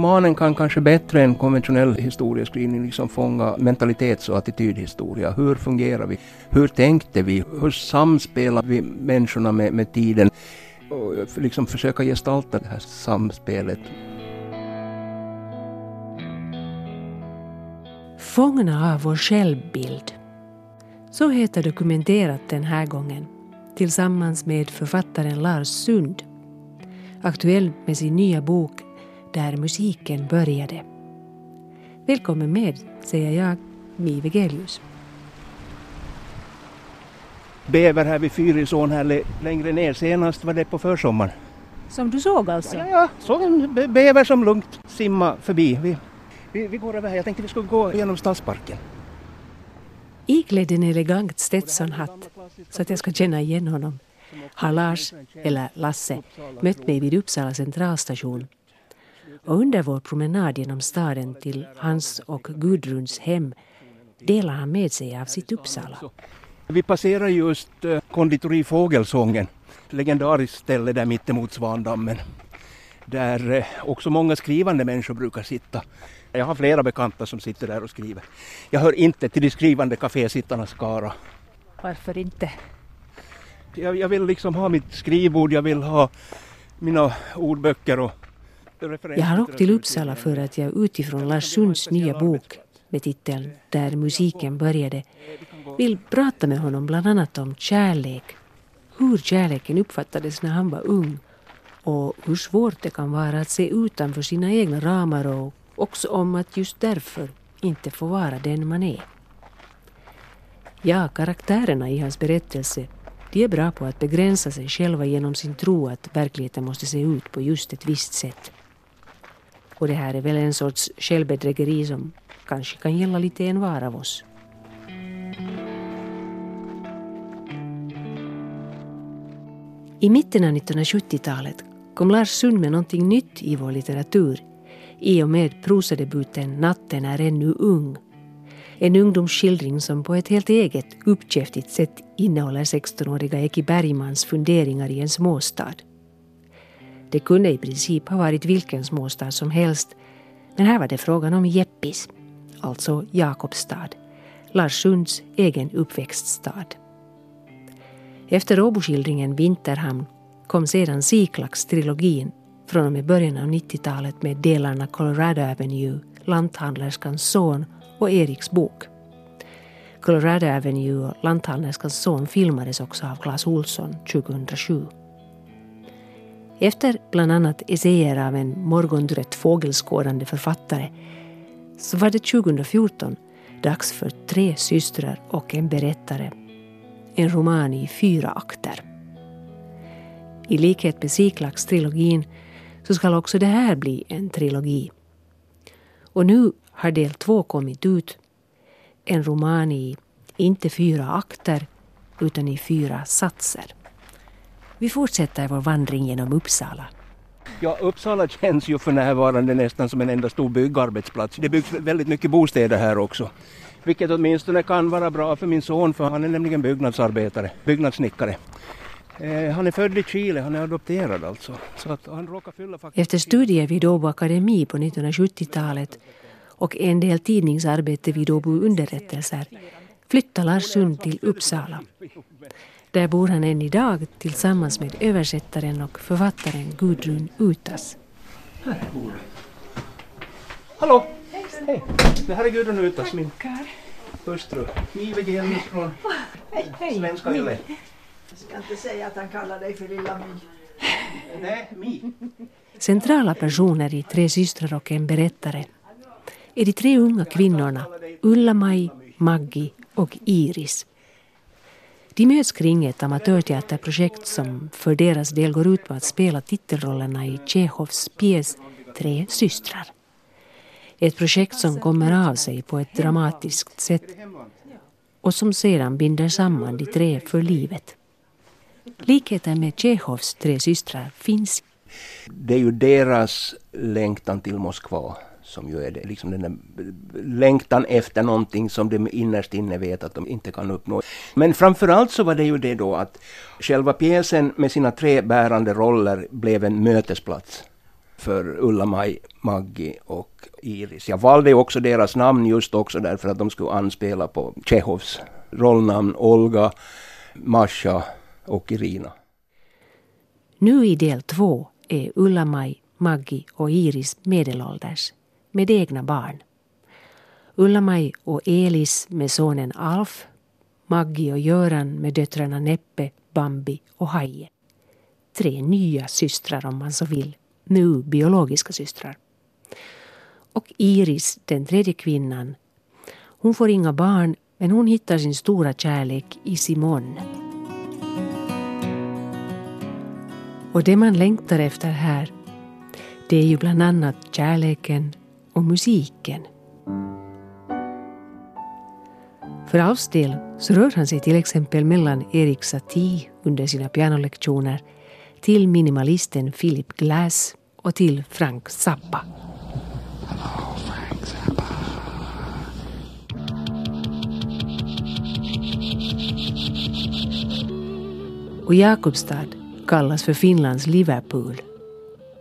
romanen kan kanske bättre än konventionell historieskrivning liksom fånga mentalitets och attitydhistoria. Hur fungerar vi? Hur tänkte vi? Hur samspelar vi människorna med, med tiden? Och liksom försöka gestalta det här samspelet. Fångna av vår självbild. Så heter dokumenterat den här gången tillsammans med författaren Lars Sund. Aktuell med sin nya bok där musiken började. Välkommen med, säger jag, Mi Vegelius. Bäver här vid Fyrisån här längre ner. Senast var det på försommaren. Som du såg alltså? Ja, ja. såg en bäver som lugnt simma förbi. Vi, vi, vi går över här. Jag tänkte vi skulle gå genom Stadsparken. Iklädd en elegant Stetsonhatt så att jag ska känna igen honom har Lars, eller Lasse, mött mig vid Uppsala centralstation. Och under vår promenad genom staden till hans och Gudruns hem delar han med sig av sitt Uppsala. Vi passerar just eh, konditori Fågelsången, legendariskt ställe där mittemot Svandammen. Där eh, också många skrivande människor brukar sitta. Jag har flera bekanta som sitter där och skriver. Jag hör inte till de skrivande kafésittarnas skara. Varför inte? Jag, jag, vill liksom ha mitt skrivbord, jag vill ha mina ordböcker och jag har åkt till Uppsala för att jag utifrån Lars Sunds nya bok med titeln Där musiken började vill prata med honom bland annat om kärlek, hur kärleken uppfattades när han var ung och hur svårt det kan vara att se utanför sina egna ramar och också om att just därför inte få vara den man är. Ja, karaktärerna i hans berättelse de är bra på att begränsa sig själva genom sin tro att verkligheten måste se ut på just ett visst sätt. Och det här är väl en sorts självbedrägeri som kanske kan gälla lite en var av oss. I mitten av 1970-talet kom Lars Sund med någonting nytt i vår litteratur i och med prosadebuten Natten är ännu ung. En ungdomsskildring som på ett helt eget, uppkäftigt sätt innehåller 16-åriga Eki Bergmans funderingar i en småstad. Det kunde i princip ha varit vilken småstad som helst, men här var det frågan om Jeppis, alltså Jakobstad, Lars Sunds egen uppväxtstad. Efter Åboskildringen Vinterhamn kom sedan Siklax-trilogin från och med början av 90-talet med delarna Colorado Avenue, Lanthandlerskans son och Eriks bok. Colorado Avenue och Lanthandlerskans son filmades också av Claes Olsson 2007. Efter bland annat essäer av en morgondrött fågelskådande författare så var det 2014 dags för Tre systrar och en berättare. En roman i fyra akter. I likhet med Siklax-trilogin så ska också det här bli en trilogi. Och nu har del två kommit ut. En roman i inte fyra akter utan i fyra satser. Vi fortsätter vår vandring genom Uppsala. Ja, Uppsala känns ju för närvarande nästan som en enda stor byggarbetsplats. Det byggs väldigt mycket bostäder här också. Vilket åtminstone kan vara bra för min son för han är nämligen byggnadsarbetare, byggnadssnickare. Eh, han är född i Chile, han är adopterad alltså. Så att han råkar fylla Efter studier vid Åbo Akademi på 1970-talet och en del tidningsarbete vid Åbo Underrättelser flyttade Lars Sund till Uppsala. Där bor han än idag tillsammans med översättaren och författaren Gudrun Utas. Här bor Hallå! Hej! Det här är Gudrun Utas, min hustru. Mive Gelmis från Svenska Yle. Jag ska inte säga att han kallar dig för Lilla My. Nej, Mi. Centrala personer i Tre systrar och en berättare är de tre unga kvinnorna Ulla-Maj, Maggi och Iris. De möts kring ett amatörteaterprojekt som för deras del går ut på att spela titelrollerna i Tjechovs pjäs Tre systrar. Ett projekt som kommer av sig på ett dramatiskt sätt och som sedan binder samman de tre för livet. Likheten med Tjechovs tre systrar finns. Det är ju deras längtan till Moskva som ju är det, liksom den där längtan efter någonting som de innerst inne vet att de inte kan uppnå. Men framförallt så var det ju det då att själva pjäsen med sina tre bärande roller blev en mötesplats för Ulla-Maj, Maggi och Iris. Jag valde också deras namn just också därför att de skulle anspela på Tjechovs rollnamn Olga, Masha och Irina. Nu i del två är Ulla-Maj, Maggi och Iris medelålders med egna barn. Ulla-Maj och Elis med sonen Alf, Maggi och Göran med döttrarna Neppe, Bambi och Haje. Tre nya systrar om man så vill, nu biologiska systrar. Och Iris, den tredje kvinnan, hon får inga barn men hon hittar sin stora kärlek i Simon. Och det man längtar efter här, det är ju bland annat kärleken och musiken. För Alfs del så rör han sig till exempel mellan Erik Satie under sina pianolektioner till minimalisten Philip Glass och till Frank Zappa. Och Jakobstad kallas för Finlands Liverpool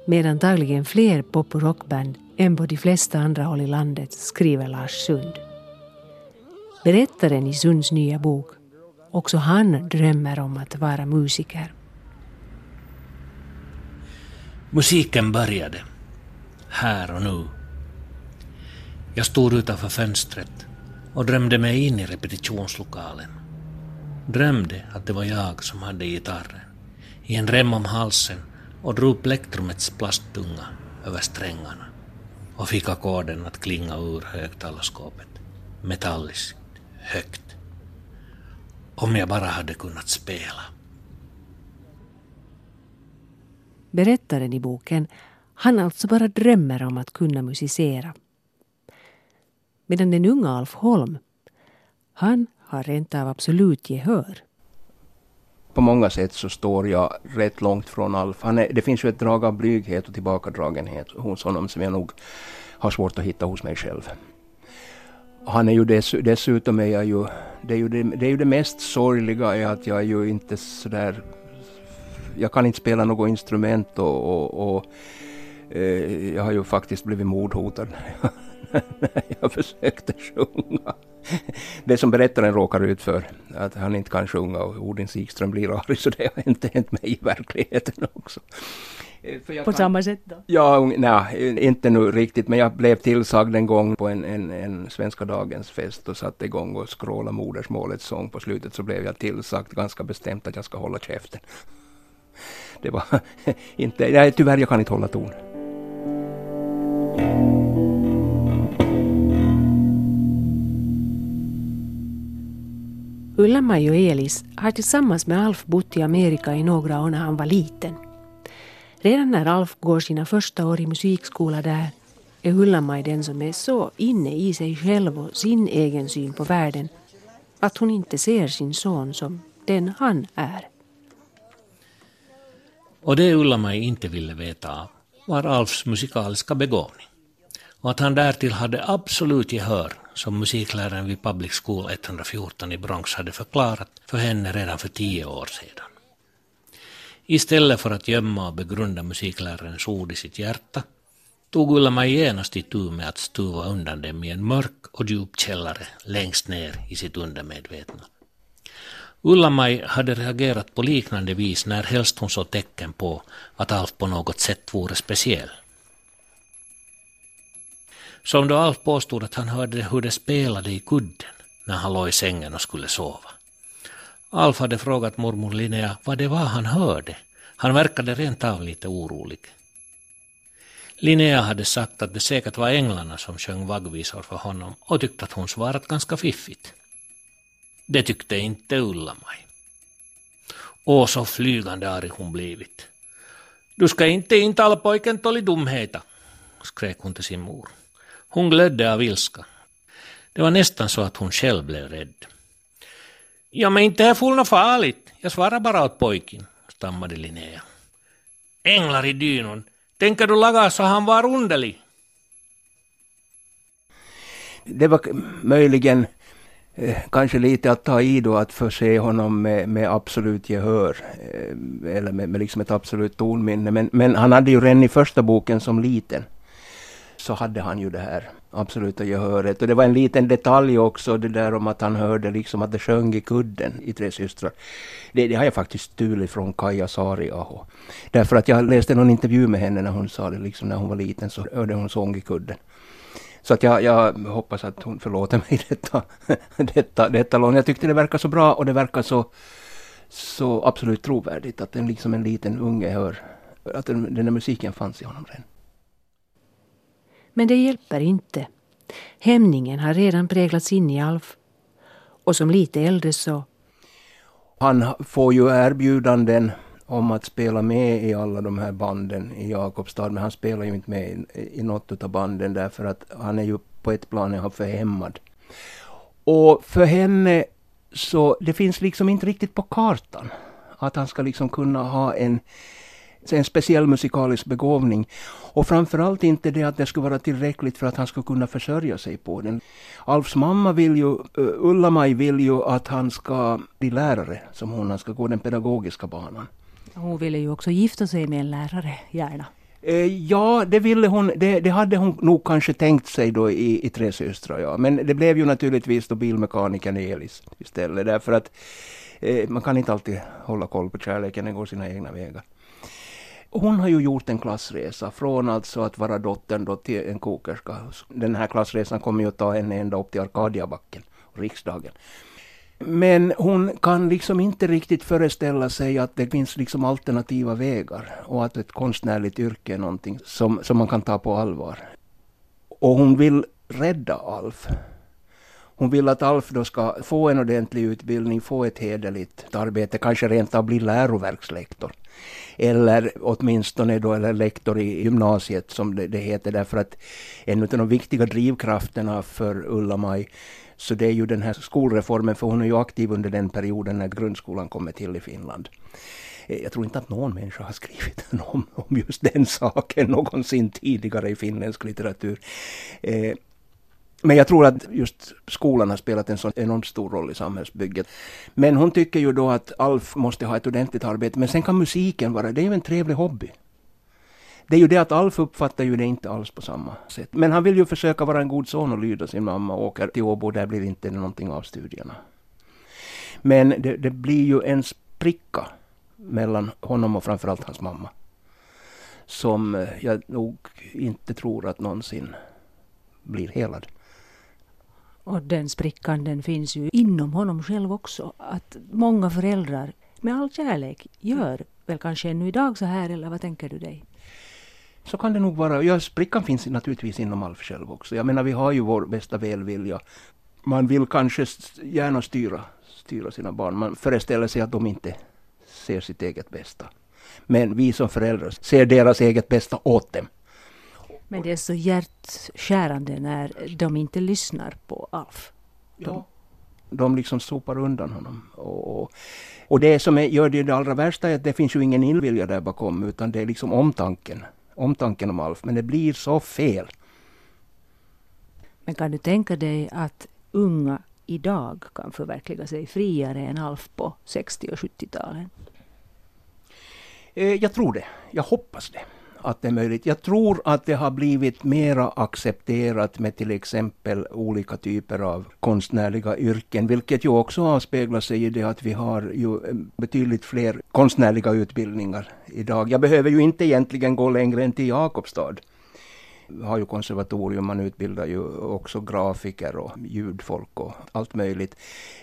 med antagligen fler pop och rockband än på de flesta andra håll i landet, skriver Lars Sund. Berättaren i Sunds nya bok, också han drömmer om att vara musiker. Musiken började, här och nu. Jag stod utanför fönstret och drömde mig in i repetitionslokalen. Drömde att det var jag som hade gitarren i en rem om halsen och drog plektrumets plasttunga över strängarna och fick ackorden att klinga ur högtalarskåpet metalliskt, högt. Om jag bara hade kunnat spela. Berättaren i boken, han alltså bara drömmer om att kunna musicera. Medan den unga Alf Holm, han har rent av absolut gehör. På många sätt så står jag rätt långt från Alf. Han är, det finns ju ett drag av blyghet och tillbakadragenhet hos honom som jag nog har svårt att hitta hos mig själv. Han är ju dess, dessutom är jag ju, det är ju det, det är ju det mest sorgliga är att jag är ju inte sådär, jag kan inte spela något instrument och, och, och eh, jag har ju faktiskt blivit mordhotad när jag försökte sjunga. Det som berättaren råkar ut för, att han inte kan sjunga och Odin Sikström blir arg, så det har inte hänt mig i verkligheten också. På kan, samma sätt då? Ja, nej, inte nu riktigt, men jag blev tillsagd en gång på en, en, en Svenska dagens fest och satte igång och skråla modersmålets sång. På slutet så blev jag tillsagd ganska bestämt att jag ska hålla käften. Det var inte, nej, tyvärr jag kan inte hålla ton. Ulla-Maj och Elis har tillsammans med Alf bott i Amerika i några år när han var liten. Redan när Alf går sina första år i musikskola där är Ulla-Maj den som är så inne i sig själv och sin egen syn på världen att hon inte ser sin son som den han är. Och det Ulla-Maj inte ville veta var Alfs musikaliska begåvning och att han därtill hade absolut gehör som musikläraren vid Public School 114 i Bronx hade förklarat för henne redan för tio år sedan. Istället för att gömma och begrunda musiklärarens ord i sitt hjärta tog Ulla-Maj genast itu med att stuva undan dem i en mörk och djup källare längst ner i sitt undermedvetna. Ulla-Maj hade reagerat på liknande vis när helst hon såg tecken på att Alf på något sätt vore speciell. Som då Alf påstod att han hörde hur det spelade i kudden när han låg i sängen och skulle sova. Alf hade frågat mormor Linnea vad det var han hörde. Han verkade rent av lite orolig. Linnea hade sagt att det säkert var änglarna som sjöng vaggvisor för honom och tyckte att hon svarat ganska fiffigt. Det tyckte inte Ulla-Maj. Åh, så flygande arg hon blivit. Du ska inte intala pojken tolli dumheta, skrek hon till sin mor. Hon glödde av ilska. Det var nästan så att hon själv blev rädd. Ja, men inte är full farligt. Jag svarar bara åt pojken, stammade Linnea. Änglar i dynon. Tänker du laga så han var underlig? Det var möjligen eh, kanske lite att ta i då att förse honom med, med absolut gehör. Eh, eller med, med liksom ett absolut tonminne. Men, men han hade ju redan i första boken som liten så hade han ju det här absoluta gehöret. Och det var en liten detalj också det där om att han hörde liksom att det sjöng i kudden i Tre systrar. Det, det har jag faktiskt stulit från Kaja Saariaho. Därför att jag läste någon intervju med henne när hon sa det liksom när hon var liten så hörde hon sång i kudden. Så att jag, jag hoppas att hon förlåter mig detta, detta, detta lån. Jag tyckte det verkar så bra och det verkar så, så absolut trovärdigt att en, liksom en liten unge hör att den, den där musiken fanns i honom redan. Men det hjälper inte. Hämningen har redan präglats in i Alf. Och som lite äldre så... Han får ju erbjudanden om att spela med i alla de här banden i Jakobstad, men han spelar ju inte med i, i något av banden därför att han är ju på ett plan för hämmad. Och för henne så det finns liksom inte riktigt på kartan att han ska liksom kunna ha en en speciell musikalisk begåvning. Och framförallt inte det att det skulle vara tillräckligt för att han skulle kunna försörja sig på den. Alfs mamma vill ju, uh, Ulla-Maj vill ju att han ska bli lärare, som hon, han ska gå den pedagogiska banan. Hon ville ju också gifta sig med en lärare, gärna. Eh, ja, det ville hon. Det, det, hade hon nog kanske tänkt sig då i, i Tre systrar. Ja. Men det blev ju naturligtvis då bilmekanikern Elis istället. Därför att eh, man kan inte alltid hålla koll på kärleken, den går sina egna vägar. Hon har ju gjort en klassresa från alltså att vara dottern då till en kokerska. Den här klassresan kommer ju att ta henne ända upp till Arkadiabacken, riksdagen. Men hon kan liksom inte riktigt föreställa sig att det finns liksom alternativa vägar och att ett konstnärligt yrke är någonting som, som man kan ta på allvar. Och hon vill rädda Alf. Hon vill att Alf då ska få en ordentlig utbildning, få ett hederligt arbete, kanske rent av bli läroverkslektor. Eller åtminstone då, eller lektor i gymnasiet som det, det heter, därför att en av de viktiga drivkrafterna för Ulla-Maj så det är ju den här skolreformen, för hon är ju aktiv under den perioden när grundskolan kommer till i Finland. Eh, jag tror inte att någon människa har skrivit om, om just den saken någonsin tidigare i finländsk litteratur. Eh, men jag tror att just skolan har spelat en så enormt stor roll i samhällsbygget. Men hon tycker ju då att Alf måste ha ett ordentligt arbete. Men sen kan musiken vara, det är ju en trevlig hobby. Det är ju det att Alf uppfattar ju det inte alls på samma sätt. Men han vill ju försöka vara en god son och lyda sin mamma och åker till Åbo. Där blir det inte någonting av studierna. Men det, det blir ju en spricka mellan honom och framförallt hans mamma. Som jag nog inte tror att någonsin blir helad. Och den sprickan den finns ju inom honom själv också. Att många föräldrar med all kärlek gör väl kanske ännu idag så här eller vad tänker du dig? Så kan det nog vara. Ja, sprickan finns naturligtvis inom Alf själv också. Jag menar vi har ju vår bästa välvilja. Man vill kanske gärna styra, styra sina barn. Man föreställer sig att de inte ser sitt eget bästa. Men vi som föräldrar ser deras eget bästa åt dem. Men det är så hjärtskärande när de inte lyssnar på Alf. De, ja. de liksom sopar undan honom. Och, och, och det som är, gör det, det allra värsta är att det finns ju ingen illvilja där bakom utan det är liksom omtanken. Omtanken om Alf. Men det blir så fel. Men kan du tänka dig att unga idag kan förverkliga sig friare än Alf på 60 och 70-talen? Eh, jag tror det. Jag hoppas det att det är möjligt. Jag tror att det har blivit mera accepterat med till exempel olika typer av konstnärliga yrken, vilket ju också avspeglar sig i det att vi har ju eh, betydligt fler konstnärliga utbildningar idag. Jag behöver ju inte egentligen gå längre än till Jakobstad. Vi har ju konservatorium, man utbildar ju också grafiker och ljudfolk och allt möjligt.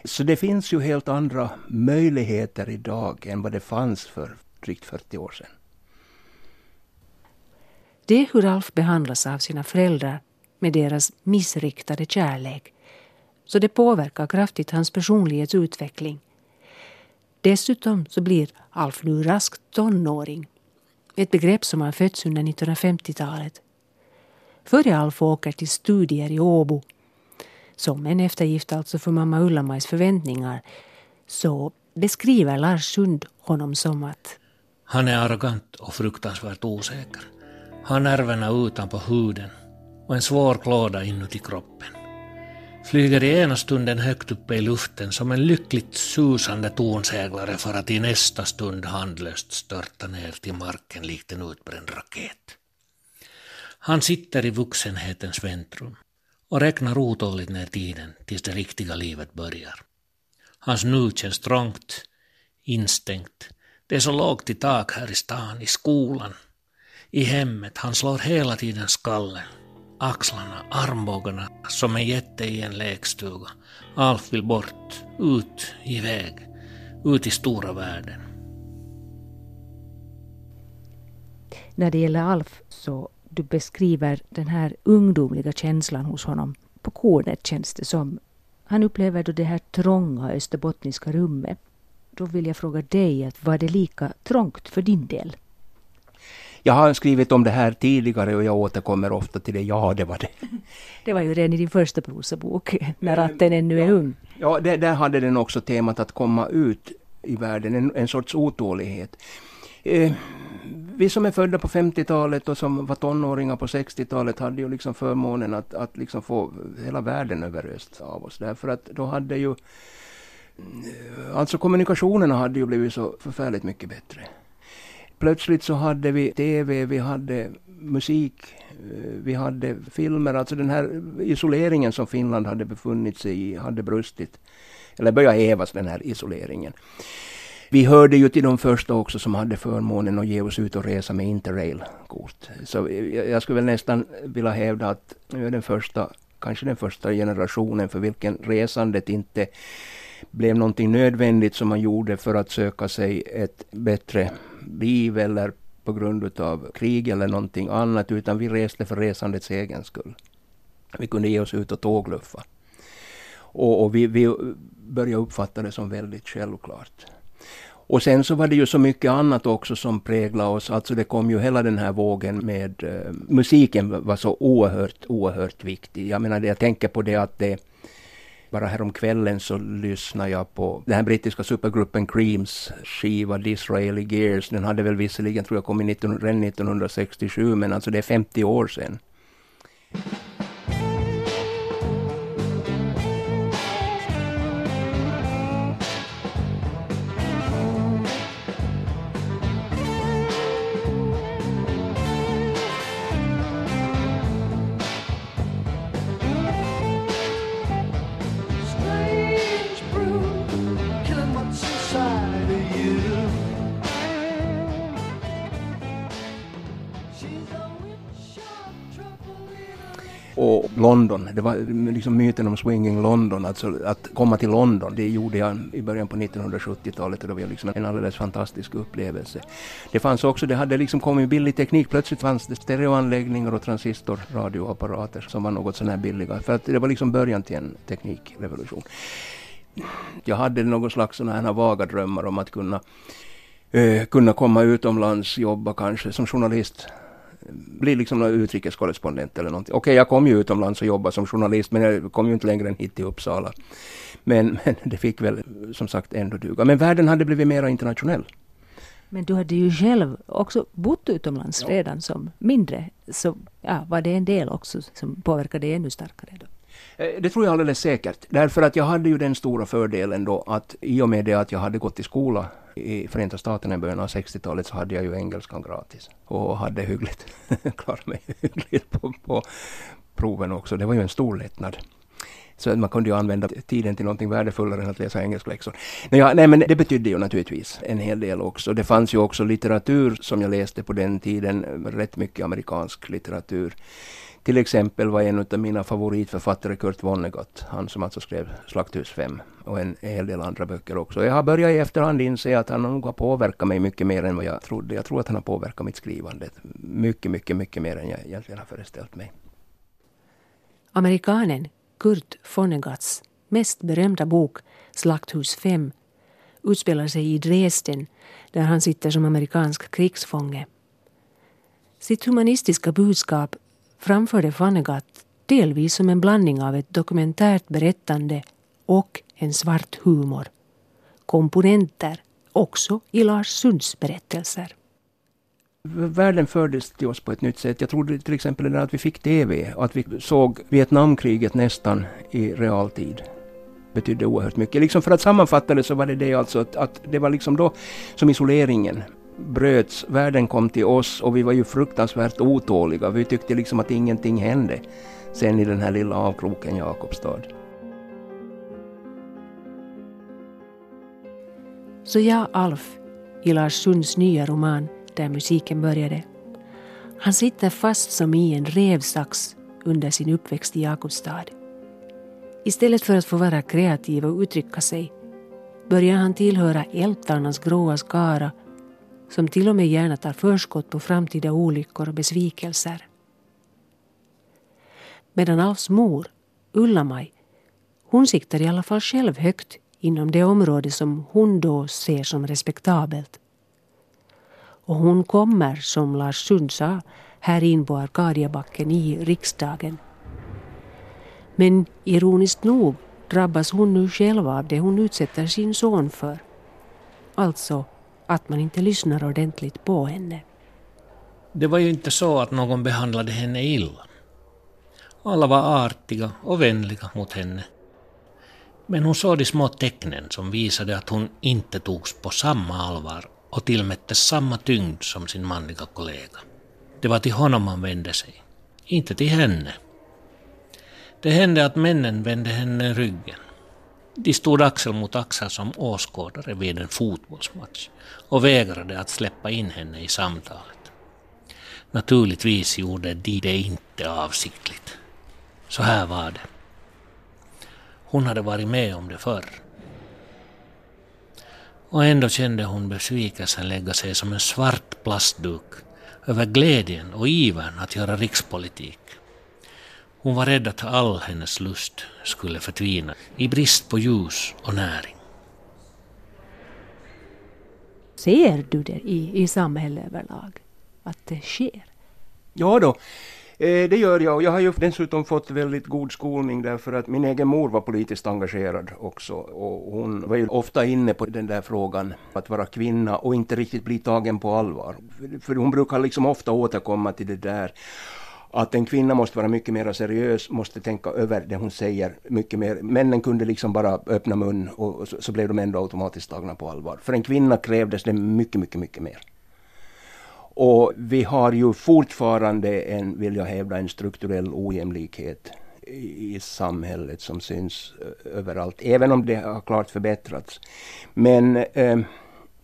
Så det finns ju helt andra möjligheter idag än vad det fanns för drygt 40 år sedan. Det är hur Alf behandlas av sina föräldrar med deras missriktade kärlek. Så det påverkar kraftigt hans personlighetsutveckling. Dessutom så blir Alf nu raskt tonåring. Ett begrepp som har fötts under 1950-talet. Före Alf åker till studier i Åbo, som en eftergift alltså för mamma Ulla-Majs förväntningar, så beskriver Lars Sund honom som att han är arrogant och fruktansvärt osäker har nerverna utanpå huden och en svår klåda inuti kroppen. flyger i ena stunden högt uppe i luften som en lyckligt susande tonseglare för att i nästa stund handlöst störta ner till marken likt en utbränd raket. Han sitter i vuxenhetens väntrum och räknar otåligt ner tiden tills det riktiga livet börjar. Hans nu känns trångt, instängt. Det är så lågt i tak här i stan, i skolan, i hemmet. Han slår hela tiden skallen axlarna, armbågarna som en jätte i en lekstuga. Alf vill bort, ut, iväg, ut i stora världen. När det gäller Alf så du beskriver den här ungdomliga känslan hos honom. På kornet känns det som. Han upplever då det här trånga österbottniska rummet. Då vill jag fråga dig, att var det lika trångt för din del? Jag har skrivit om det här tidigare och jag återkommer ofta till det. Ja, det var det. Det var ju redan i din första prosabok, När ratten ännu är ung. Ja, det, där hade den också temat att komma ut i världen, en, en sorts otålighet. Eh, vi som är födda på 50-talet och som var tonåringar på 60-talet hade ju liksom förmånen att, att liksom få hela världen överöst av oss. Därför att då hade ju Alltså kommunikationerna hade ju blivit så förfärligt mycket bättre. Plötsligt så hade vi TV, vi hade musik, eh, vi hade filmer. Alltså den här isoleringen som Finland hade befunnit sig i hade brustit. Eller börjat hävas den här isoleringen. Vi hörde ju till de första också som hade förmånen att ge oss ut och resa med Interrail-kort. Så jag skulle väl nästan vilja hävda att nu är den första, kanske den första generationen för vilken resandet inte blev någonting nödvändigt som man gjorde för att söka sig ett bättre liv eller på grund av krig eller någonting annat, utan vi reste för resandets egen skull. Vi kunde ge oss ut och tågluffa. Och, och vi, vi började uppfatta det som väldigt självklart. Och sen så var det ju så mycket annat också som präglade oss. Alltså det kom ju hela den här vågen med eh, musiken var så oerhört, oerhört viktig. Jag menar, jag tänker på det att det bara häromkvällen så lyssnade jag på den här brittiska supergruppen Creams skiva Disraeli Gears. Den hade väl visserligen, tror jag, kommit 19, redan 1967, men alltså det är 50 år sedan. London. Det var liksom myten om swinging London, alltså att komma till London. Det gjorde jag i början på 1970-talet och det var liksom en alldeles fantastisk upplevelse. Det fanns också, det hade liksom kommit billig teknik. Plötsligt fanns det stereoanläggningar och transistorradioapparater som var något sådär billiga. För att det var liksom början till en teknikrevolution. Jag hade någon slags sådana här vaga drömmar om att kunna, eh, kunna komma utomlands, jobba kanske som journalist bli liksom någon utrikeskorrespondent eller någonting. Okej, okay, jag kom ju utomlands och jobbade som journalist, men jag kom ju inte längre än hit till Uppsala. Men, men det fick väl som sagt ändå duga. Men världen hade blivit mer internationell. Men du hade ju själv också bott utomlands ja. redan som mindre. Så ja, var det en del också som påverkade dig ännu starkare då? Eh, det tror jag alldeles säkert. Därför att jag hade ju den stora fördelen då att i och med det att jag hade gått i skola i Förenta Staterna i början av 60-talet så hade jag ju engelskan gratis. Och hade hyggligt, klarat mig hyggligt på, på proven också. Det var ju en stor lättnad. Så man kunde ju använda tiden till någonting värdefullare än att läsa engelskläxor. Ja, nej, men det betydde ju naturligtvis en hel del också. Det fanns ju också litteratur som jag läste på den tiden, rätt mycket amerikansk litteratur. Till exempel var en av mina favoritförfattare Kurt Vonnegut, han som alltså skrev Slakthus 5 och en hel del andra böcker också. Jag har börjat i efterhand inse att han nog har påverkat mig mycket mer än vad jag trodde. Jag tror att han har påverkat mitt skrivande mycket, mycket, mycket mer än jag egentligen har föreställt mig. Amerikanen Kurt Vonnegut's mest berömda bok Slakthus 5 utspelar sig i Dresden där han sitter som amerikansk krigsfånge. Sitt humanistiska budskap framförde Vonnegut delvis som en blandning av ett dokumentärt berättande och en svart humor. Komponenter också i Lars Sunds berättelser. Världen fördes till oss på ett nytt sätt. Jag tror till exempel att vi fick TV, att vi såg Vietnamkriget nästan i realtid betydde oerhört mycket. Liksom för att sammanfatta det så var det det alltså att, att det var liksom då som isoleringen bröts, världen kom till oss och vi var ju fruktansvärt otåliga. Vi tyckte liksom att ingenting hände sen i den här lilla avkroken Jakobstad. Så jag, Alf, i Lars Sunds nya roman Där musiken började. Han sitter fast som i en rävsax under sin uppväxt i Jakobstad. Istället för att få vara kreativ och uttrycka sig börjar han tillhöra ältarnas gråa skara som till och med gärna tar förskott på framtida olyckor och besvikelser. Medan Alfs mor, Ulla-Maj, hon siktar i alla fall själv högt inom det område som hon då ser som respektabelt. Och hon kommer, som Lars Sund sa, här in på Arkadiabacken i riksdagen. Men ironiskt nog drabbas hon nu själv av det hon utsätter sin son för. Alltså att man inte lyssnar ordentligt på henne. Det var ju inte så att någon behandlade henne illa. Alla var artiga och vänliga mot henne. Men hon såg de små tecknen som visade att hon inte togs på samma allvar och tillmättes samma tyngd som sin manliga kollega. Det var till honom man vände sig, inte till henne. Det hände att männen vände henne ryggen. De stod axel mot axel som åskådare vid en fotbollsmatch och vägrade att släppa in henne i samtalet. Naturligtvis gjorde de det inte avsiktligt. Så här var det. Hon hade varit med om det förr. Och ändå kände hon besvikelsen lägga sig som en svart plastduk över glädjen och ivern att göra rikspolitik. Hon var rädd att all hennes lust skulle förtvina i brist på ljus och näring. Ser du det i, i samhället överlag? Att det sker? Ja då, eh, det gör jag och jag har ju dessutom fått väldigt god skolning därför att min egen mor var politiskt engagerad också och hon var ju ofta inne på den där frågan att vara kvinna och inte riktigt bli tagen på allvar. För hon brukar liksom ofta återkomma till det där att en kvinna måste vara mycket mer seriös, måste tänka över det hon säger mycket mer. Männen kunde liksom bara öppna mun och så, så blev de ändå automatiskt tagna på allvar. För en kvinna krävdes det mycket, mycket, mycket mer. Och vi har ju fortfarande en, vill jag hävda, en strukturell ojämlikhet i samhället som syns överallt, även om det har klart förbättrats. Men eh,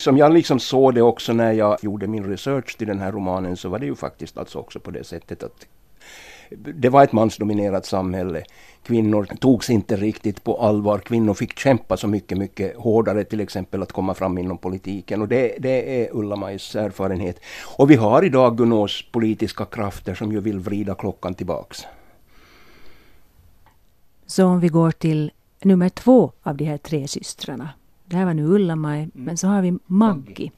som jag liksom såg det också när jag gjorde min research till den här romanen så var det ju faktiskt alltså också på det sättet att det var ett mansdominerat samhälle. Kvinnor togs inte riktigt på allvar. Kvinnor fick kämpa så mycket, mycket hårdare till exempel att komma fram inom politiken. Och det, det är Ulla-Majs erfarenhet. Och vi har idag Gunås politiska krafter som ju vill vrida klockan tillbaks. Så om vi går till nummer två av de här tre systrarna. Det här var nu Ulla-Maj, mm. men så har vi Maggie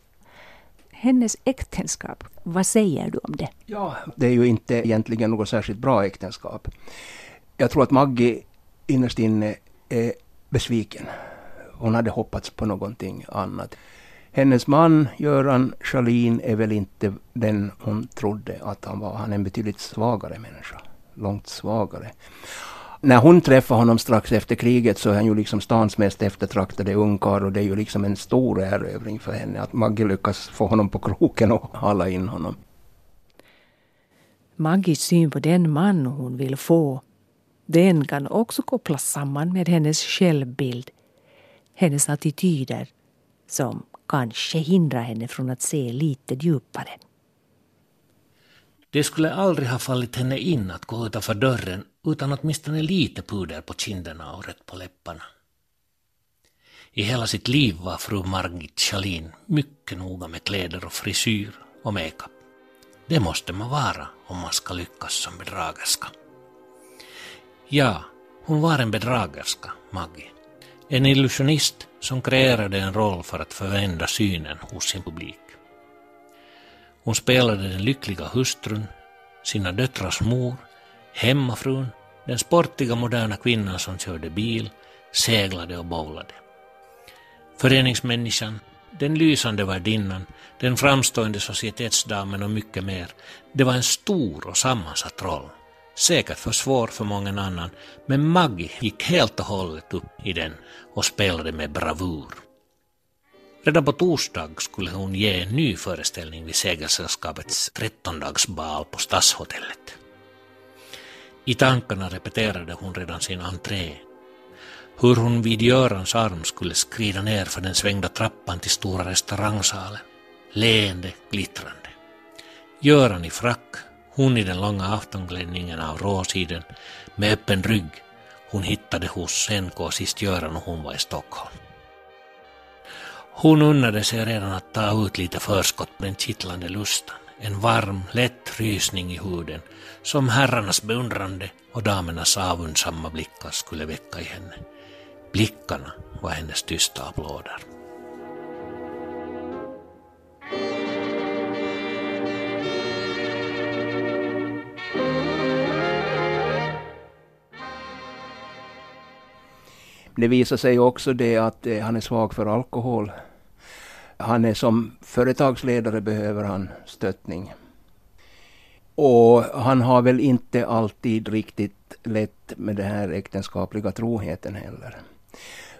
hennes äktenskap, vad säger du om det? Ja, det är ju inte egentligen något särskilt bra äktenskap. Jag tror att Maggie innerst inne är besviken. Hon hade hoppats på någonting annat. Hennes man, Göran Schalin, är väl inte den hon trodde att han var. Han är en betydligt svagare människa. Långt svagare när hon träffar honom strax efter kriget så är han ju liksom stans mest eftertraktade ungkarl och det är ju liksom en stor erövring för henne att Maggie lyckas få honom på kroken och hala in honom. Maggies syn på den man hon vill få, den kan också kopplas samman med hennes självbild, hennes attityder som kanske hindrar henne från att se lite djupare. Det skulle aldrig ha fallit henne in att gå utanför dörren utan åtminstone lite puder på kinderna och rött på läpparna. I hela sitt liv var fru Margit Schalin mycket noga med kläder och frisyr och makeup. Det måste man vara om man ska lyckas som bedragerska. Ja, hon var en bedragerska, Maggie. En illusionist som kreerade en roll för att förvända synen hos sin publik. Hon spelade den lyckliga hustrun, sina döttrars mor, hemmafrun, den sportiga moderna kvinnan som körde bil, seglade och bowlade. Föreningsmänniskan, den lysande värdinnan, den framstående societetsdamen och mycket mer. Det var en stor och sammansatt roll. Säkert för svår för många annan, men Maggie gick helt och hållet upp i den och spelade med bravur. Redan på torsdag skulle hon ge en ny föreställning vid Segelsällskapets trettondagsbal på Stadshotellet. I tankarna repeterade hon redan sin entré. Hur hon vid Görans arm skulle skrida ner för den svängda trappan till stora restaurangsalen. Leende, glittrande. Göran i frack, hon i den långa aftonklänningen av råsiden med öppen rygg hon hittade hos NK sist Göran och hon var i Stockholm. Hon unnade sig redan att ta ut lite förskott på den kittlande lustan. En varm, lätt rysning i huden som herrarnas beundrande och damernas avundsamma blickar skulle väcka i henne. Blickarna var hennes tysta applåder. Det visar sig också det att eh, han är svag för alkohol. Han är som företagsledare behöver han stöttning. Och han har väl inte alltid riktigt lätt med den här äktenskapliga troheten heller.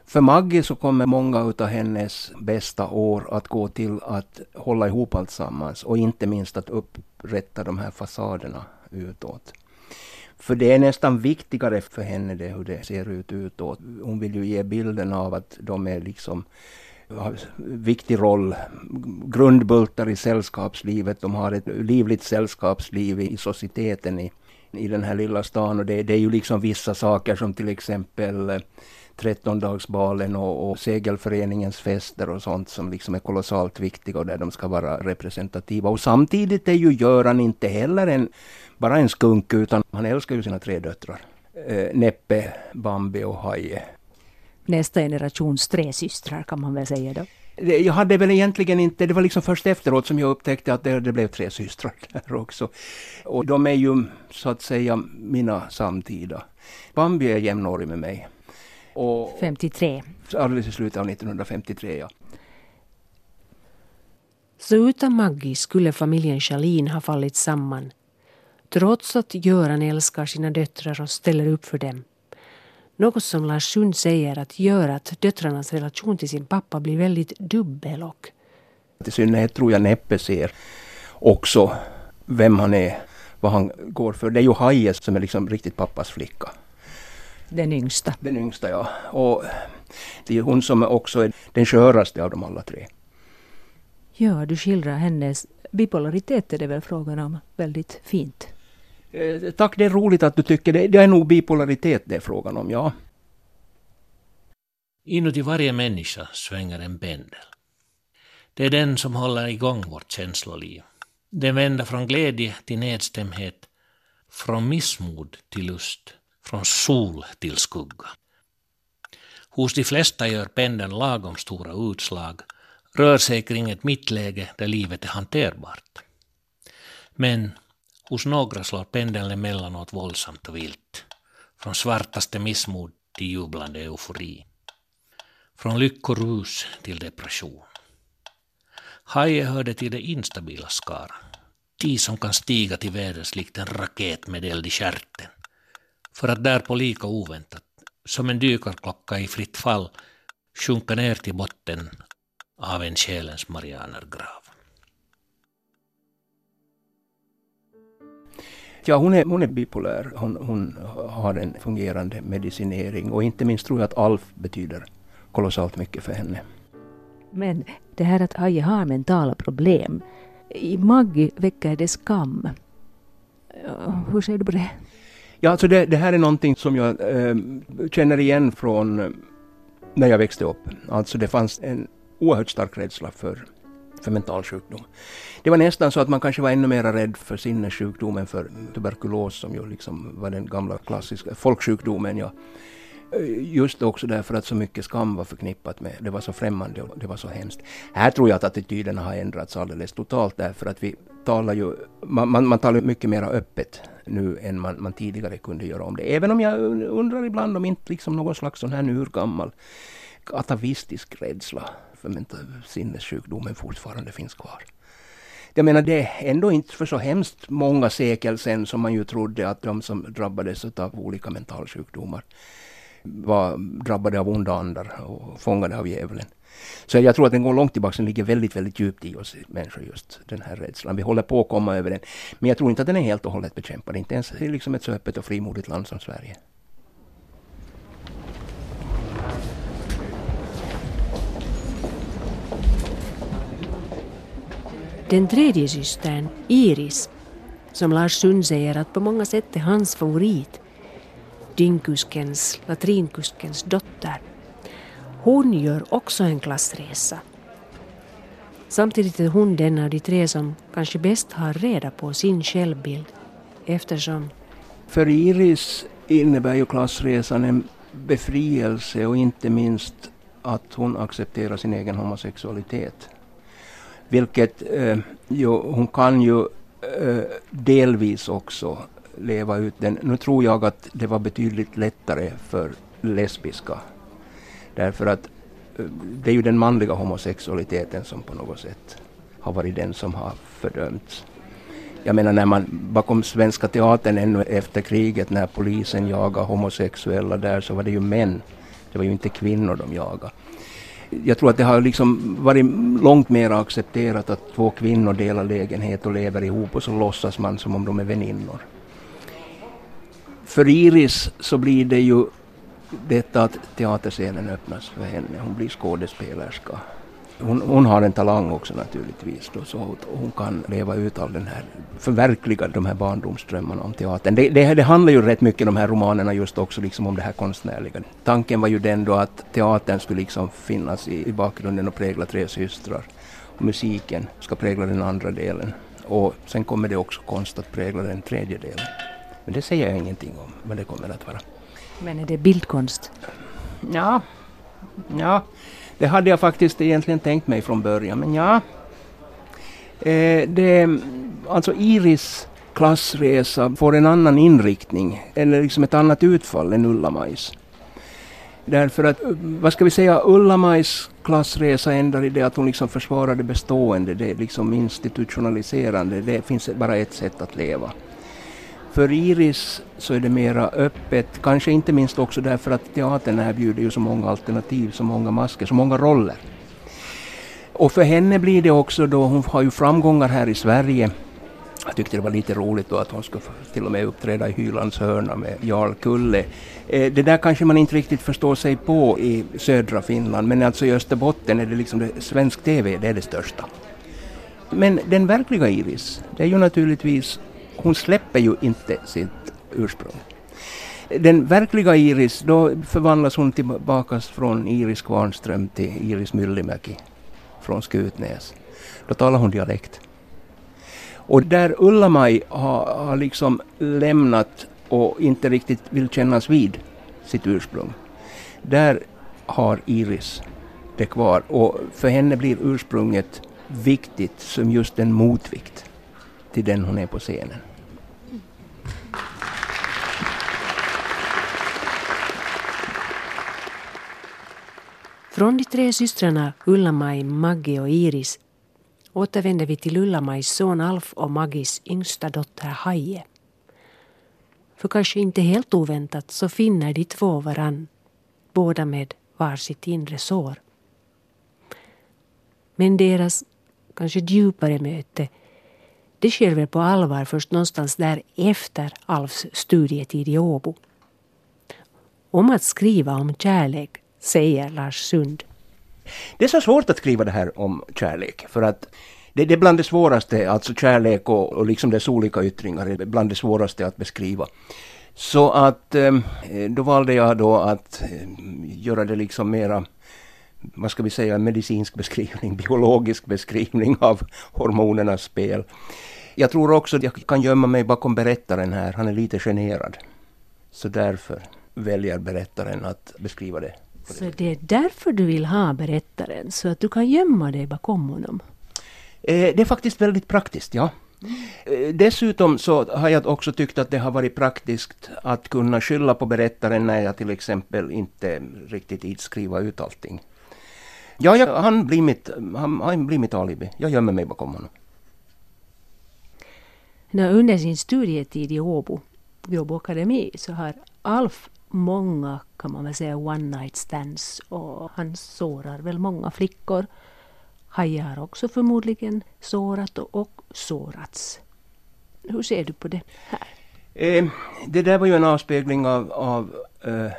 För Maggie så kommer många av hennes bästa år att gå till att hålla ihop alltsammans och inte minst att upprätta de här fasaderna utåt. För det är nästan viktigare för henne det, hur det ser ut utåt. Hon vill ju ge bilden av att de är liksom viktig roll, grundbultar i sällskapslivet. De har ett livligt sällskapsliv i societeten i, i den här lilla stan. Och det, det är ju liksom vissa saker som till exempel eh, trettondagsbalen och, och segelföreningens fester och sånt som liksom är kolossalt viktiga och där de ska vara representativa. Och samtidigt är ju Göran inte heller en, bara en skunk utan han älskar ju sina tre döttrar. Eh, Neppe, Bambi och Haje. Nästa generations tre systrar kan man väl säga då. Jag hade väl egentligen inte, det var liksom först efteråt som jag upptäckte att det, det blev tre systrar där också. Och de är ju så att säga mina samtida. Bambi är jämnårig med mig. Och 53. Alldeles i slutet av 1953, ja. Så utan Maggie skulle familjen Charlin ha fallit samman. Trots att Göran älskar sina döttrar och ställer upp för dem. Något som Lars Sund säger att gör att döttrarnas relation till sin pappa blir väldigt dubbel och... I synnerhet tror jag Neppe ser också vem han är, vad han går för. Det är ju Haje som är liksom riktigt pappas flicka. Den yngsta. Den yngsta ja. Och det är hon som också är den sköraste av dem alla tre. Ja, du skildrar hennes bipolaritet är det väl frågan om väldigt fint. Eh, tack, det är roligt att du tycker det. Det är nog bipolaritet det är frågan om, ja. Inuti varje människa svänger en pendel. Det är den som håller igång vårt känsloliv. Den vänder från glädje till nedstämdhet, från missmod till lust, från sol till skugga. Hos de flesta gör pendeln lagom stora utslag, rör sig kring ett mittläge där livet är hanterbart. Men Hos några slår pendeln emellanåt våldsamt och vilt. Från svartaste missmod till jublande eufori. Från lyckorus till depression. Haje hörde till det instabila skara. De som kan stiga till väders likt en raket med eld i stjärten. För att därpå lika oväntat, som en dykarklocka i fritt fall, sjunka ner till botten av en själens marianergrav. Ja, hon är, hon är bipolär. Hon, hon har en fungerande medicinering och inte minst tror jag att ALF betyder kolossalt mycket för henne. Men det här att Aje har mentala problem, i Maggie väcker det skam. Hur ser du på det? Ja, alltså det, det här är någonting som jag äh, känner igen från äh, när jag växte upp. Alltså det fanns en oerhört stark rädsla för för mental sjukdom. Det var nästan så att man kanske var ännu mer rädd för sinnessjukdomen för tuberkulos som ju liksom var den gamla klassiska folksjukdomen. Ja. Just också därför att så mycket skam var förknippat med det var så främmande och det var så hemskt. Här tror jag att attityderna har ändrats alldeles totalt därför att vi talar ju, man, man, man talar mycket mer öppet nu än man, man, tidigare kunde göra om det. Även om jag undrar ibland om inte liksom någon slags sån här urgammal atavistisk rädsla varför sinnessjukdomen fortfarande finns kvar. Jag menar det är ändå inte för så hemskt många sekel sedan som man ju trodde att de som drabbades av olika mentalsjukdomar var drabbade av onda andar och fångade av djävulen. Så jag tror att den går långt tillbaka, den ligger väldigt, väldigt djupt i oss människor just den här rädslan. Vi håller på att komma över den. Men jag tror inte att den är helt och hållet bekämpad, inte ens i liksom ett så öppet och frimodigt land som Sverige. Den tredje systern, Iris, som Lars Sund säger att på många sätt är hans favorit, dyngkuskens, latrinkuskens dotter, hon gör också en klassresa. Samtidigt är hon den av de tre som kanske bäst har reda på sin självbild eftersom... För Iris innebär ju klassresan en befrielse och inte minst att hon accepterar sin egen homosexualitet. Vilket eh, jo, hon kan ju eh, delvis också leva ut den. Nu tror jag att det var betydligt lättare för lesbiska. Därför att eh, det är ju den manliga homosexualiteten som på något sätt har varit den som har fördömts. Jag menar när man bakom Svenska Teatern ännu efter kriget när polisen jagade homosexuella där så var det ju män. Det var ju inte kvinnor de jagade jag tror att det har liksom varit långt mer accepterat att två kvinnor delar lägenhet och lever ihop och så låtsas man som om de är väninnor. För Iris så blir det ju detta att teaterscenen öppnas för henne. Hon blir skådespelerska. Hon, hon, har en talang också naturligtvis, då, så hon kan leva ut all den här, förverkliga de här barndomsdrömmarna om teatern. Det, det, det, handlar ju rätt mycket, de här romanerna, just också liksom om det här konstnärliga. Tanken var ju den då att teatern skulle liksom finnas i, i bakgrunden och prägla Tre systrar. Och musiken ska prägla den andra delen. Och sen kommer det också konst att prägla den tredje delen. Men det säger jag ingenting om vad det kommer att vara. Men är det bildkonst? Ja, ja det hade jag faktiskt egentligen tänkt mig från början, men ja. Eh, det, alltså Iris klassresa får en annan inriktning, eller liksom ett annat utfall än Ulla-Majs. Därför att, vad ska vi säga, Ulla-Majs klassresa ändrar i det att hon liksom försvarar det bestående, det liksom institutionaliserande, det finns bara ett sätt att leva. För Iris så är det mera öppet, kanske inte minst också därför att teatern erbjuder ju så många alternativ, så många masker, så många roller. Och för henne blir det också då, hon har ju framgångar här i Sverige. Jag tyckte det var lite roligt då att hon skulle till och med uppträda i Hylands hörna med Jarl Kulle. Eh, det där kanske man inte riktigt förstår sig på i södra Finland, men alltså i Österbotten är det liksom det, svensk TV, det är det största. Men den verkliga Iris, det är ju naturligtvis hon släpper ju inte sitt ursprung. Den verkliga Iris, då förvandlas hon tillbaka från Iris Kvarnström till Iris Myllymäki från Skutnäs. Då talar hon dialekt. Och där Ulla-Maj har, har liksom lämnat och inte riktigt vill kännas vid sitt ursprung. Där har Iris det kvar och för henne blir ursprunget viktigt som just en motvikt till den hon är på scenen. Från de tre systrarna Ulla-Maj, Maggie och Iris återvänder vi till Ulla-Majs son Alf och Maggis yngsta dotter Haje. För kanske inte helt oväntat så finner de två varann, båda med var sitt inre sår. Men deras kanske djupare möte det sker väl på allvar först någonstans där efter Alfs studietid i Åbo. Om att skriva om kärlek säger Lars Sund. Det är så svårt att skriva det här om kärlek för att det, det är bland det svåraste, alltså kärlek och, och liksom dess olika yttringar, är bland det svåraste att beskriva. Så att ehm, då valde jag då att ehm, göra det liksom mera vad ska vi säga, medicinsk beskrivning, biologisk beskrivning av hormonernas spel. Jag tror också att jag kan gömma mig bakom berättaren här, han är lite generad. Så därför väljer berättaren att beskriva det. Så det är därför du vill ha berättaren, så att du kan gömma dig bakom honom? Eh, det är faktiskt väldigt praktiskt, ja. Eh, dessutom så har jag också tyckt att det har varit praktiskt att kunna skylla på berättaren när jag till exempel inte riktigt skriva ut allting. Ja, ja han, blir mitt, han, han blir mitt alibi. Jag gömmer mig bakom honom under sin studietid i Åbo, Åbo Akademi, så har Alf många, kan man väl säga, one night stands och han sårar väl många flickor. Haje har också förmodligen sårat och sårats. Hur ser du på det här? Eh, det där var ju en avspegling av, av eh,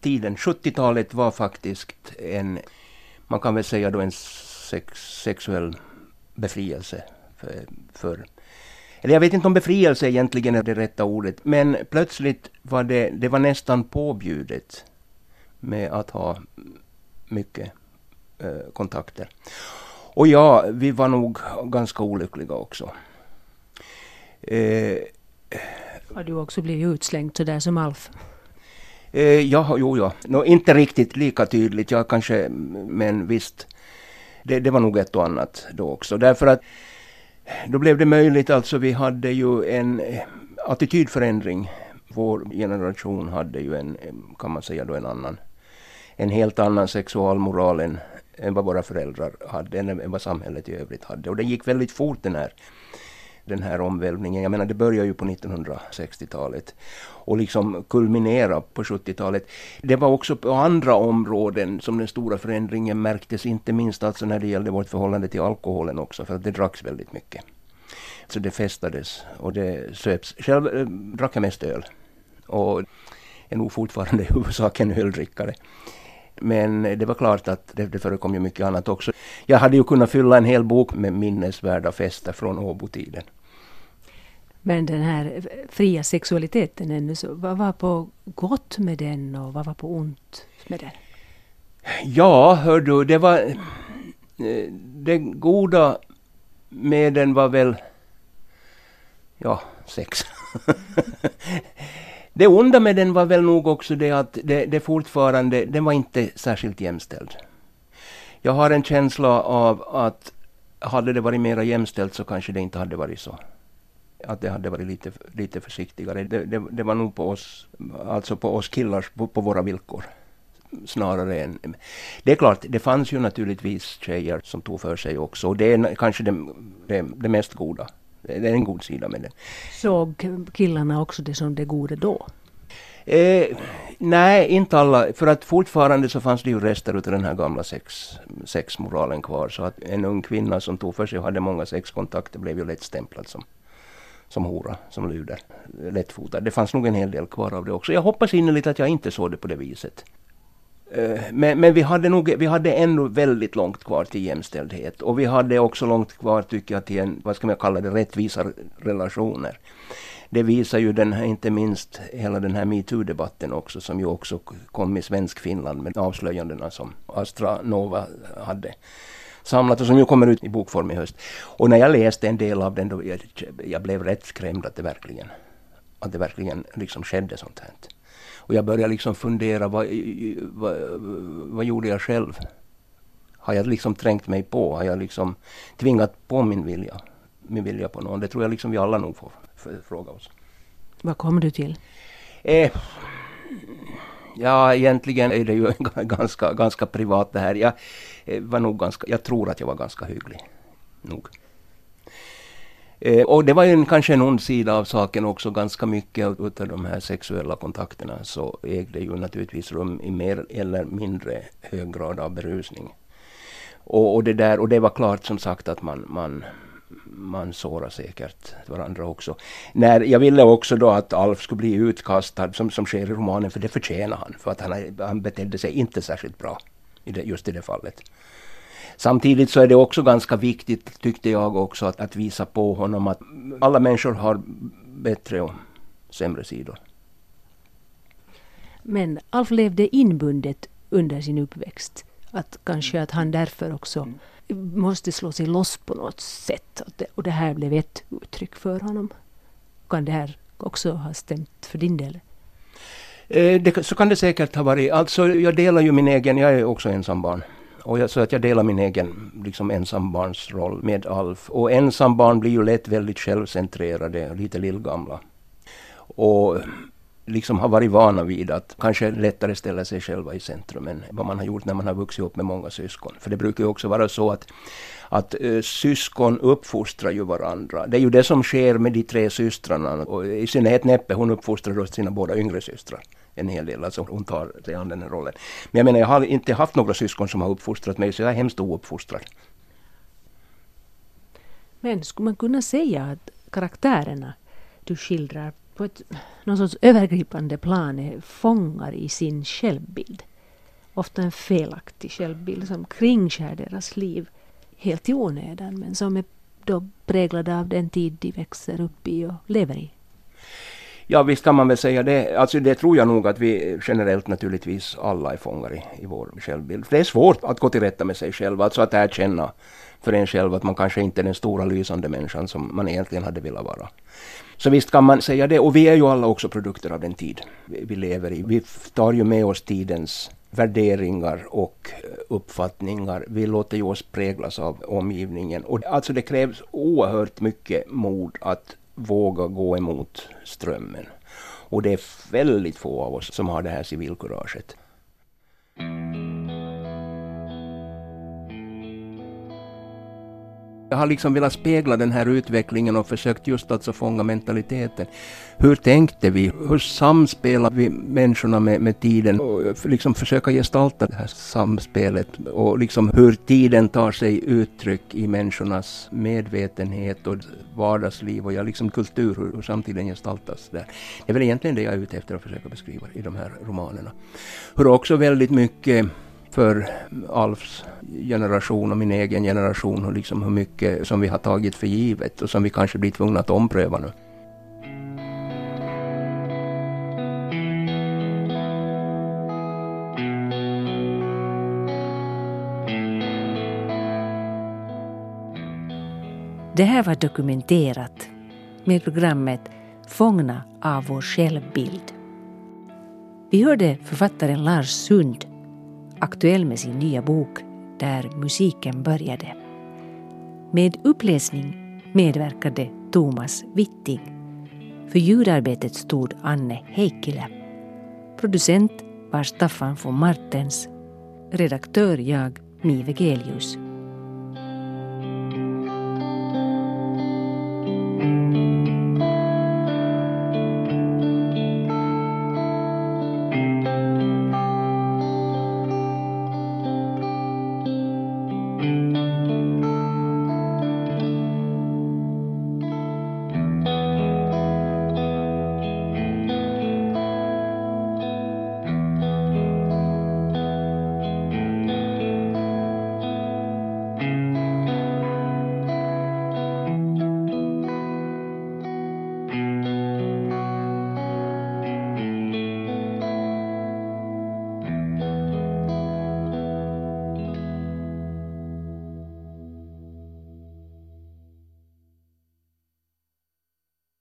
tiden. 70-talet var faktiskt en, man kan väl säga då en sex, sexuell befrielse för, för eller jag vet inte om befrielse egentligen är det rätta ordet, men plötsligt var det, det var nästan påbjudet med att ha mycket eh, kontakter. Och ja, vi var nog ganska olyckliga också. Eh, har du också blivit utslängd sådär som Alf? Eh, ja, jo, ja. No, inte riktigt lika tydligt, jag kanske, men visst. Det, det var nog ett och annat då också. Därför att då blev det möjligt, alltså vi hade ju en eh, attitydförändring. Vår generation hade ju en, eh, kan man säga då en annan, en helt annan sexualmoral än, än vad våra föräldrar hade, än vad samhället i övrigt hade. Och det gick väldigt fort den här, den här omvälvningen. Jag menar det började ju på 1960-talet och liksom kulminera på 70-talet. Det var också på andra områden som den stora förändringen märktes, inte minst alltså när det gällde vårt förhållande till alkoholen också, för att det dracks väldigt mycket. Så det festades och det söps. Själv äh, drack jag mest öl och är nog fortfarande i huvudsak en öldrickare. Men det var klart att det, det förekom ju mycket annat också. Jag hade ju kunnat fylla en hel bok med minnesvärda fester från Åbo-tiden. Men den här fria sexualiteten ännu, så vad var på gott med den och vad var på ont med den? Ja, hör du, det var... Eh, det goda med den var väl... Ja, sex. det onda med den var väl nog också det att det, det fortfarande, den var inte särskilt jämställd. Jag har en känsla av att hade det varit mera jämställt så kanske det inte hade varit så att det hade varit lite, lite försiktigare. Det, det, det var nog på oss, alltså på oss killar, på, på, våra villkor. Snarare än... Det är klart, det fanns ju naturligtvis tjejer som tog för sig också. Och det är kanske det, det, det mest goda. Det är en god sida med det. Såg killarna också det som det goda då? Eh, nej, inte alla. För att fortfarande så fanns det ju rester av den här gamla sex, sexmoralen kvar. Så att en ung kvinna som tog för sig och hade många sexkontakter blev ju lätt stämplad som som hora, som luder, lättfotad. Det fanns nog en hel del kvar av det också. Jag hoppas innerligt att jag inte såg det på det viset. Eh, men, men, vi hade nog, vi hade ändå väldigt långt kvar till jämställdhet och vi hade också långt kvar tycker jag till en, vad ska man kalla det, rättvisa relationer. Det visar ju den här, inte minst hela den här metoo-debatten också som ju också kom i svensk Finland med avslöjandena som Astra Nova hade samlat och som ju kommer ut i bokform i höst. Och när jag läste en del av den då jag, jag blev rätt skrämd att det verkligen, att det verkligen liksom skedde sånt här. Och jag började liksom fundera, vad, vad, vad gjorde jag själv? Har jag liksom trängt mig på? Har jag liksom tvingat på min vilja? Min vilja på någon? Det tror jag liksom vi alla nog får fråga oss. Vad kommer du till? Eh, Ja, egentligen är det ju ganska, ganska privat det här. Jag, eh, var nog ganska, jag tror att jag var ganska hygglig. Nog. Eh, och det var ju en, kanske en ond sida av saken också. Ganska mycket av de här sexuella kontakterna så ägde ju naturligtvis rum i mer eller mindre hög grad av berusning. Och, och, det, där, och det var klart som sagt att man, man man sårar säkert varandra också. När jag ville också då att Alf skulle bli utkastad som, som sker i romanen för det förtjänar han. För att han, han betedde sig inte särskilt bra i det, just i det fallet. Samtidigt så är det också ganska viktigt, tyckte jag också, att, att visa på honom att alla människor har bättre och sämre sidor. Men Alf levde inbundet under sin uppväxt. Att kanske att han därför också måste slå sig loss på något sätt. Och det här blev ett uttryck för honom. Kan det här också ha stämt för din del? Eh, det, så kan det säkert ha varit. Alltså jag delar ju min egen, jag är också ensambarn. Och jag, så att jag delar min egen liksom ensambarnsroll med Alf. Och ensambarn blir ju lätt väldigt självcentrerade lite lillgamla. Och liksom har varit vana vid att kanske lättare ställa sig själva i centrum än vad man har gjort när man har vuxit upp med många syskon. För det brukar ju också vara så att att uh, syskon uppfostrar ju varandra. Det är ju det som sker med de tre systrarna. Och I synnerhet Näppe, hon uppfostrar sina båda yngre systrar en hel del. Alltså hon tar sig an den här rollen. Men jag menar, jag har inte haft några syskon som har uppfostrat mig, så jag är hemskt ouppfostrad. Men skulle man kunna säga att karaktärerna du skildrar på ett någon sorts övergripande plan är fångar i sin självbild? Ofta en felaktig självbild som kringskär deras liv helt i onödan men som är då präglade av den tid de växer upp i och lever i. Ja, visst kan man väl säga det. Alltså det tror jag nog att vi generellt naturligtvis alla är fångar i, i vår självbild. För det är svårt att gå till rätta med sig själv, alltså att erkänna för en själv att man kanske inte är den stora lysande människan som man egentligen hade velat vara. Så visst kan man säga det. Och vi är ju alla också produkter av den tid vi lever i. Vi tar ju med oss tidens värderingar och eh, uppfattningar. Vi låter ju oss präglas av omgivningen. Och alltså det krävs oerhört mycket mod att våga gå emot strömmen. Och det är väldigt få av oss som har det här civilkuraget. Jag har liksom velat spegla den här utvecklingen och försökt just alltså fånga mentaliteten. Hur tänkte vi? Hur samspelar vi människorna med, med tiden? Och liksom försöka gestalta det här samspelet och liksom hur tiden tar sig uttryck i människornas medvetenhet och vardagsliv och ja, liksom kultur, hur, hur samtiden gestaltas där. Det är väl egentligen det jag är ute efter att försöka beskriva i de här romanerna. Hur också väldigt mycket för Alfs generation och min egen generation och liksom hur mycket som vi har tagit för givet och som vi kanske blir tvungna att ompröva nu. Det här var dokumenterat med programmet Fångna av vår självbild. Vi hörde författaren Lars Sund aktuell med sin nya bok Där musiken började. Med uppläsning medverkade Thomas Witting. För ljudarbetet stod Anne Heikkilä. Producent var Staffan von Martens. Redaktör jag, Mi Vegelius.